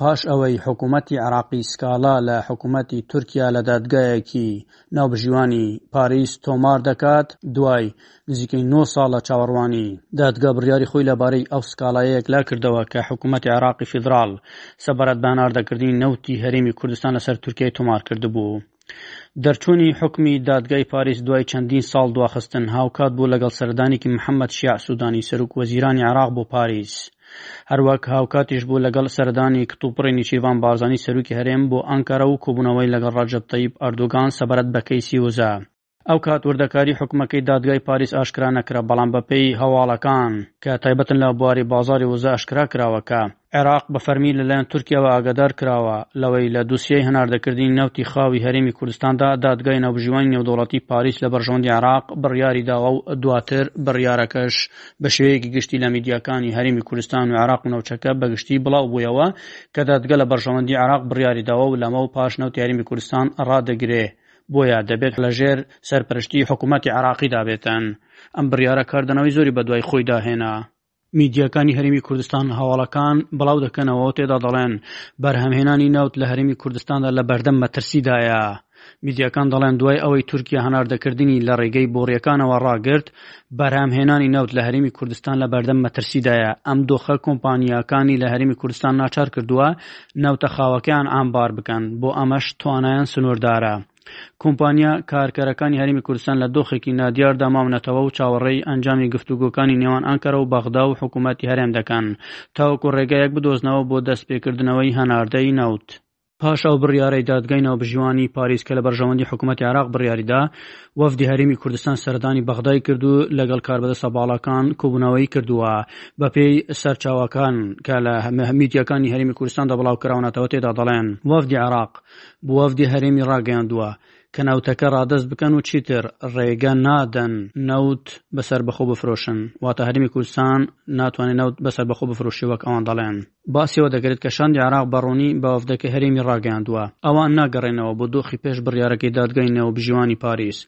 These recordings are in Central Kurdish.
پاش ئەوەی حکوومەتی عێراقی سکاڵا لە حکوومەتی تورکیا لە دادگایەکی ناوبژیوانی پاریس تۆمار دەکات، دوای نزیکەی نۆ ساڵ لە چاوەڕوانی، دادگا بڕیاری خۆی لەبارەی ئەو سکاڵایە یەکلا کردەوە کە حکوومەتی عێراقی فیدراڵ سەبارەت بە هەناردەکردنی نەوتی هەرێمی کوردستان لەسەر تورکیای تۆمار کردبوو. دەرچوونی حوکمی دادگای پاریس دوای چەندین ساڵ دواخستن، هاوکات بوو لەگەڵ سەردانێکی محەممەد شیاع سوودانی، سەرۆک وەزیرانی عێراق بۆ پاریس. هەروەک هاوکاتیش بوو لەگەڵ سەردانی کتوپڕی نێچیرڤان بارزانی سەرۆکی هەرێم بۆ ئانکارا و کۆبوونەوەی لەگەڵ ڕەجەب تەیب ئەردۆگان سەبارەت بە کەیسی وزە. ئەو کات وردەکاری حوکمەکەی دادگای پاریس ئاشکرا نەکرا، بەڵام بەپێی هەواڵەکان کە تایبەتن لە بواری بازاری وزە ئاشکرا کراوە کە عێراق بە فەرمی لەلایەن تورکیاوە ئاگادار کراوە لەوەی لە دوسیەی هەناردەکردنی نەوتی خاوی هەرێمی کوردستاندا دادگای ناوبژیوانی نێودەوڵەتی پاریس لە بەرژەوەندی عێراق بڕیاری داوە و دواتر بڕیارەکەش بە شێوەیەکی گشتی لە میدیاکانی هەرێمی کوردستان و عێراق و ناوچەکە بە گشتی بڵاو بوویەوە کە دادگە لە بەرژەوەندی عێراق بڕیاری داوە و لەمەو پاش نەوتی هەرێمی کوردستان ڕادەگرێ بۆیە دەبێت لەژێر سەرپەرشتی حکوومەتی عێراقیدا بێتن. ئەم بڕیارە کاردانەوەی زۆری بەدوای خۆیدا هێنا. میدیاکانی هەرێمی کوردستان هەواڵەکان بڵاو دەکەنەوە و تێدا دەڵێن، بەرهەمهێنانی نەوت لە هەرێمی کوردستاندا لە بەردەم مەترسیدایە. میدیاکان دەڵێن دوای ئەوەی تورکیا هەناردەکردنی لە ڕێگەی بۆڕییەکانەوە ڕاگرت، بەرهەمهێنانی نەوت لە هەرێمی کوردستان لە بەردەم مەترسیدایە، ئەم دۆخە کۆمپانیاکانی لە هەرێمی کوردستان ناچار کردووە نەوتە خاوەکەیان عامبار بکەن، بۆ ئەمەش توانایان سنووردارە. کۆمپانیا کارکەرەکانی هەرێمی کوردستان لە دۆخێکی نادیاردا ماونەتەوە و چاوەڕێی ئەنجامی گفتوگۆکانی نێوان ئانکەرە و بەغدا و حکوومەتی هەرێم دەکەن، تاوەکو ڕێگایەک بدۆزنەوە بۆ دەستپێکردنەوەی هەناردەی نەوت. پاش ئەو بڕیارەی دادگای ناوبژیوانی پاریس کە لە بەرژەوەندی حکوومەتی عێراق بڕیاریدا، وەفدی هەرێمی کوردستان سەردانی بەغدای کرد و لەگەڵ کاربەدەستە باڵاکان کۆبوونەوەی کردووە. بەپێی سەرچاوەکان کە لە میدیاکانی هەرێمی کوردستاندا بڵاوکراونەتەوە تێدا دەڵێن، وەفدی عێراق بۆ وەفدی هەرێمی ڕاگەیاندووە کە نەوتەکە ڕادەست بکەن و چیتر ڕێگە نادەن نەوت بە سەربەخۆ بفرۆشن، واتە هەرێمی کوردستان ناتوانێت نەوت بە سەربەخۆ بفرۆشێت وەک ئەوان دەڵێن. باسی ئەوە دەکرێت کە شاندی عێراق بە ڕوونی بە وەفدەکەی هەرێمی ڕاگەیاندووە، ئەوان ناگەڕێنەوە بۆ دۆخی پێش بڕیارەکەی دادگای نەوبژیوانی پاریس،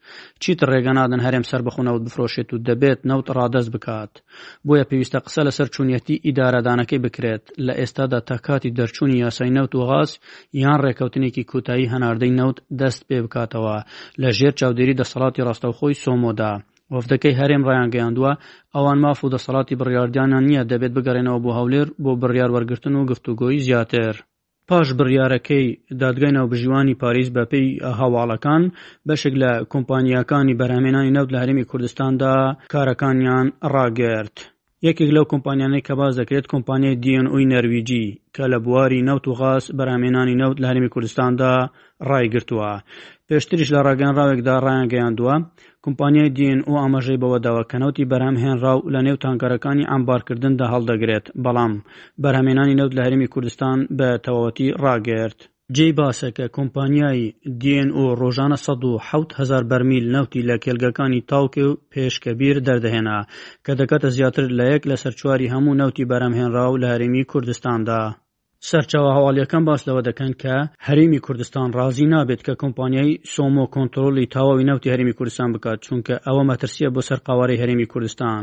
چیتر ڕێگە نادەن هەرێم سەربەخۆ نەوت بفرۆشێت و دەبێت نەوت ڕادەست بکات، بۆیە پێویستە قسە لەسەر چۆنیەتی ئیدارەدانەکەی بکرێت، لە ئێستادا تا کاتی دەرچوونی یاسای نەوت و غاز یان ڕێککەوتنێکی کۆتایی هەناردەی نەوت دەست پێبکاتەوە لە ژێر چاودێری دەسەڵاتی ڕاستەوخۆی سۆمۆدا. وەفدەکەی هەرێم ڕایانگەیاندووە، ئەوان ماف و دەسەڵاتی بڕیاردانیان نییە، دەبێت بگەڕێنەوە بۆ هەولێر بۆ بڕیار وەرگرتن و گفتوگۆی زیاتر. پاش بڕیارەکەی دادگای ناوبژیوانی پاریس بەپێی هەواڵەکان بەشێک لە کۆمپانیاکانی بەرهەمهێنانی نەوت لە هەرێمی کوردستاندا کارەکانیان ڕاگرت. یەکێک لەو کۆمپانیانەی کە باس دەکرێت کۆمپانیای دیێنئوی نەرویجی کە لە بواری نەوت و غاز بەرامێنانی نەوت لە هەرمی کوردستاندا ڕایگرتووە پێشتریش لە ڕاگەنراوێکدا ڕایانگەیاندووە کۆمپانیای دیێن و ئاماژەی بەوەداوە کە نەوتی بەرهەم هێنراو لە نێو تانکەرەکانی ئەمبارکردندا هەڵدەگرێت بەڵام بەرهەمێنانی نەوت لە هەرمی کوردستان بە تەواوەتی ڕاگەرت جێی باسە کە کۆمپانیای دی ئێن ئۆ ڕۆژانە سەد و حەوت هەزار بەرمیل نەوتی لە کێلگەکانی تاوکێ و پێشکەبیر دەردەهێنا، کە دەکاتە زیاتر لە یەک لەسەر چواری هەموو نەوتی بەرهەمهێنراو لە هەرێمی کوردستاندا. سەرچاوە هەواڵییەکان باس لەوە دەکەن کە هەرێمی کوردستان ڕازی نابێت کە کۆمپانیای سۆمۆ کۆنترۆڵی تەواوی نەوتی هەرێمی کوردستان بکات، چونکە ئەوە مەترسییە بۆ سەر قەوارەی هەرێمی کوردستان،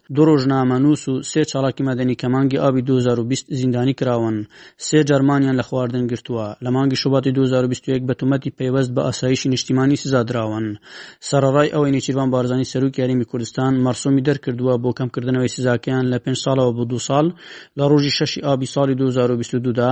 دوو ڕۆژنامەنووس و سێ چالاکی مەدەنی کە مانگی ئابی دوو هەزار و بیست زیندانی کراون، سێ جار مانیان لە خواردن گرتووە، لە مانگی شوباتی دوو هەزار و بیست و یەک بە تومەتی پەیوەست بە ئاسایشی نیشتیمانی سزا دراون. سەرەڕای ئەوەی نێچیرڤان بارزانی سەرۆکی هەرێمی کوردستان مەرسوومی دەرکردووە بۆ کەمکردنەوەی سزاکەیان لە پێنج ساڵەوە بۆ دوو ساڵ، لە ڕۆژی شەشی ئابی ساڵی دوو هەزار و بیست و دوو دا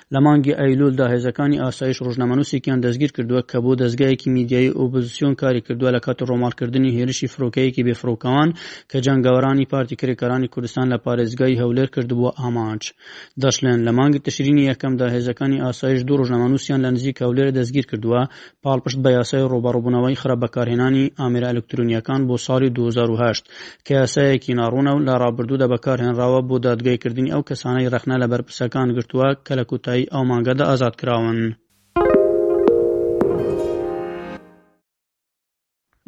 لە مانگی ئەیلولدا هێزەکانی ئاسایش ڕۆژنامەنووسێکیان دەستگیرکردووە کە بۆ دەزگایەکی میدیایی ئۆپۆزسیۆن کاری کردووە لە کاتی ڕۆماڵکردنی هێرشی فرۆکەیەکی بێفڕۆکەوان کە جەنگاوەرانی پارتی کرێکارانی کوردستان لە پارێزگای هەولێر کردبووە ئامانج. دەشڵێن، لە مانگی تشرینی یەکەمدا هێزەکانی ئاسایش دوو ڕۆژنامەنووسیان لە نزیک هەولێر دەستگیرکردووە پاڵپشت بە یاسای ڕووبەڕووبوونەوەی خراپ بەکارهێنانی ئامێرە ئەلکترونییەکان بۆ ساڵی دوو هەزار و هەشت کە یاسایەکی ناڕوونە و لە ڕابردوودا بەکارهێنراوە بۆ دادگای کردنی ئەو کەسانەی ڕەخنە لە بەرپرسەکان گرتووە کە لە کۆتایی ئەو مانگەدا ئازاد کراون.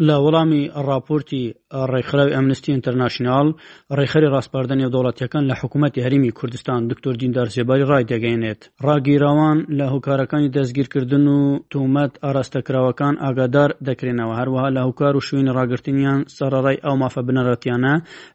لە وەڵامی ڕاپۆرتی ڕێکخراوی ئەمنستی ئینتەرناشنال ڕێکخەری ڕاستپاردە نێودەوڵەتیەکان لە حکوومەتی هەرمی کوردستان دکتۆر دیندار زێباری ڕای دەگەێنێت ڕاگیراوان لە هۆکارەکانی دەستگیرکردن و تومەت ئاراستەکراوەکان ئاگادار دەکرێنەوە هەروەها لە هۆکار و شوێنی ڕاگررتنیان سەرڕای ئەو مافە بنەرەتیانە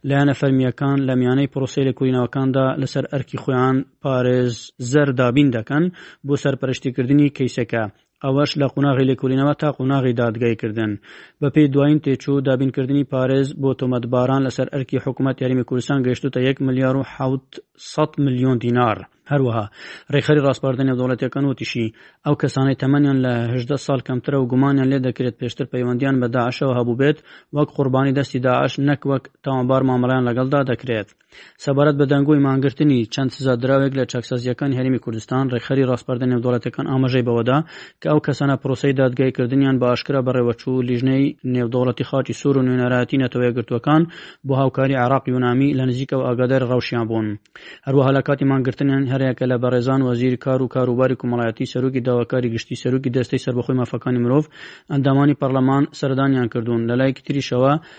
لایەنە فەرمیەکان لە میانەی پرۆسی لێکولینەوەکاندا لەسەر ئەرکی خۆیان پارێز زەر دابین دەکەن بۆ سەرپەرشتیکردنی کەیسەکە ئەوەش لە قوناغی لێکولینەوە تا قوناغی دادگای کردن. بە پێی دوایین تێچوو، دابین کردنی پارێز بۆ تۆمەتباران لە سەر ئەرکی حکومەت یاریمی کوردستان گەیشتووتە یەک ملیار و حەوت سەد ملیۆن دینار. هەروەها ڕێکخەری ڕاسپاردە نێودەوڵەتیەکان وتیشی، ئەو کەسانەی تەمەنیان لە هەژدە ساڵ کەمترە و گومانیان لێ دەکرێت پێشتر پەیوەندیان بە داعشەوە هەبووبێت، وەک قوربانی دەستی داعش نەک وەک تاوانبار مامەڵەیان لەگەڵدا دەکرێت. سەبارەت بە دەنگۆی مانگرتنی چەند سزادراوێک لە چاکسازییەکانی هەرێمی کوردستان، ڕێکخەری ڕاسپاردە نێودەوڵەتییەکان ئاماژەی بەوەدا کە ئەو کەسانە پرۆسەی دادگاییکردنیان بە ئاشکرا بەڕێوەچوو، لیژنەی نێودەوڵەتی خاکی سوور و نوێنەرایەتی نەتەوەیەکگرتووەکان بۆ هاوکاری عێراق یونامی لە نزیکەوە ئاگاداری ڕەوشیان بوون. هەروەها لە کاتی مانگرتنیان هەریەکە لە بەڕێزان وەزیری کار و کاروباری کۆمەڵایەتی، سەرۆکی داواکاری گشتی، سەرۆکی دەستەی سەربەخۆی مافەکانی مرۆڤ، ئەندامانی پەڕلەمان سەردانیان کردوون، لەلایەکی تریشەوە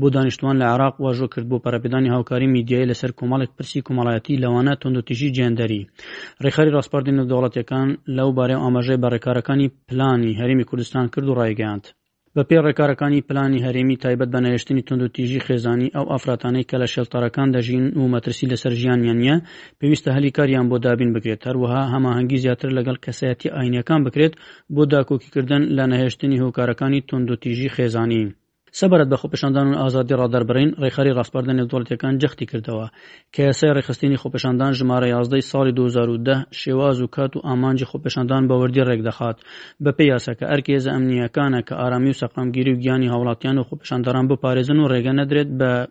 بۆ دانیشتوان لە عێراق واژۆ کرد بۆ پەرەپێدانی هاوکاری میدیایی لەسەر کۆمەڵێک پرسی کۆمەڵایەتی لەوانە توندوتیژی جێندەری. ڕێکخەری ڕاسپاردەی نێودەوڵەتییەکان لەو بارەیەوە ئاماژەی بە ڕێکارەکانی پلانی هەرێمی کوردستان کرد و ڕایگەیاند، بە پێی ڕێکارەکانی پلانی هەرێمی تایبەت بە نەهێشتنی توندوتیژی خێزانی، ئەو ئافراتانەی کە لە شێڵتەرەکان دەژین و مەترسی لەسەر ژیانیان نییە، پێویستە هەلی کاریان بۆ دابین بکرێت، هەروەها هەماهەنگی زیاتر لەگەڵ کەسایەتییە ئاینییەکان بکرێت بۆ داکۆکیکردن لە نەهێشتنی هۆکارەکانی توندوتیژی خێزانی. سەبارەت بە خۆپێشاندان و ئازادی ڕادەربڕین، ڕێکخەری ڕاسپاردە نێودەوڵەتییەکان جەختی کردەوە، کە یاسای ڕێکخستنی خۆپێشاندان ژمارە یازدە ی ساڵی دوو هەزار و دە شێواز و کات و ئامانجی خۆپێشاندان بە وردی ڕێکدەخات. بەپێی یاساکە، ئەرکی هێزە ئەمنییەکانە کە ئارامی و سەقامگیری و گیانی هاوڵاتیان و خۆپێشاندەڕان بپارێزن و ڕێگە نەدرێت بە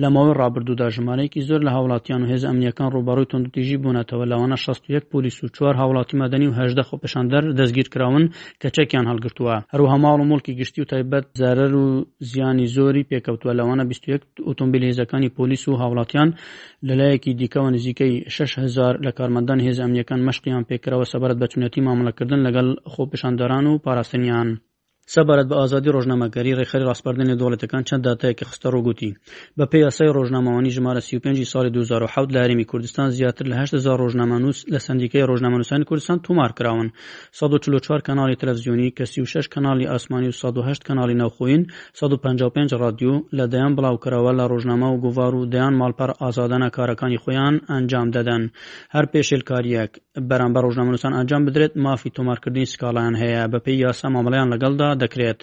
لە ماوەی ڕابردوودا ژمارەیەکی زۆر لە هاوڵاتیان و هێزە ئەمنییەکان ڕووبەڕووی توندوتیژی بوونەتەوە، لەوانە شەست و یەک پۆلیس و چوار هاوڵاتی مەدەنی و هەژدە خۆپێشاندەر دەستگیر کراون کە چەکیان هەڵگرتووە. هەروەها ماڵ و موڵکی گشتی و تایبەت زەرەر و زیانی زۆری پێکەوتووە، لەوانە بیست و یەک ئۆتۆمبیلی هێزەکانی پۆلیس و هاوڵاتیان، لە لایەکی دیکەوە نزیکەی شەش هەزار لە کارمەندانی هێزە ئەمنییەکان مەشقیان پێکراوە سەبارەت بە چۆنیەتی مامەڵەکردن لەگەڵ خۆپێشاندەران و پاراستنیان. سەبارەت بە ئازادی ڕۆژنامەگەری، ڕێکخەری ڕاسپاردەنی نێودەوڵەتیەکان چەند داتایەکی خستەڕوو گوتی، بە پێی یاسای ڕۆژنامەوانی ژمارە سی و پێنج ی ساڵی دوو هەزار و حەوت لە هەرێمی کوردستان زیاتر لە هەشت هەزار ڕۆژنامەنووس لە سەندیکای ڕۆژنامەنووسانی کوردستان تۆمار کراون، سەد و چل و چوار کەناڵی تەلەفزیۆنی کە سی و شەش کەناڵی ئاسمانی و سەد و هەشت کەناڵی ناوخۆیین، سەد و پەنجا و پێنج ڕادیۆ، لە دەیان بڵاوکەرەوە لە ڕۆژنامە و گۆڤار و دەیان ماڵپەڕ ئازادانە کارەکانی خۆیان ئەنجام دەدەن، هەر پێشێلکارییەک. بەرامبەر ڕۆژنامەنووسان ئەنجام بدرێت مافی تۆمارکردنی سکاڵایان هەیە بەپێی یاسا مامەڵەیان لەگەڵدا دەکرێت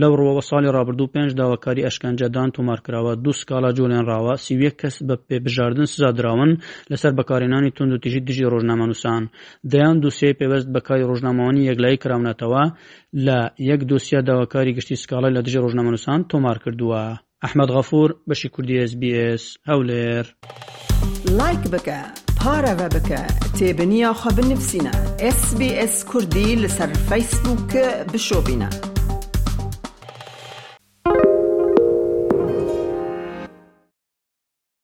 لەو ڕوەوە ساڵی ڕابردوو پێنج داواکاری ئەشکەنجەدان تۆمارکراوە دوو سکاڵا جۆلێنراوە سیویەک کەس بە پێبژاردن سزا دراون لەسەر بەکارهێنانی تونند و تیژی دژی ڕۆژنامەنووسان دەیان دوسیای پێوەست بەکاری ڕۆژنامەوانی یەکلایی کراونەتەوە لە یەک دۆسیە داواکاری گشتی سکاڵای لە دژی ڕۆژنامەنووسان تۆمار کردووە ئەحمەد غەفور بەشی کوردی ئێس بی ئێس هەولێر. لایک بکە پارەڤە بکە تێبنیا خو بنفسینا ئێس بی ئێس کوردی لەسەر فەیسبووک بشۆبینە.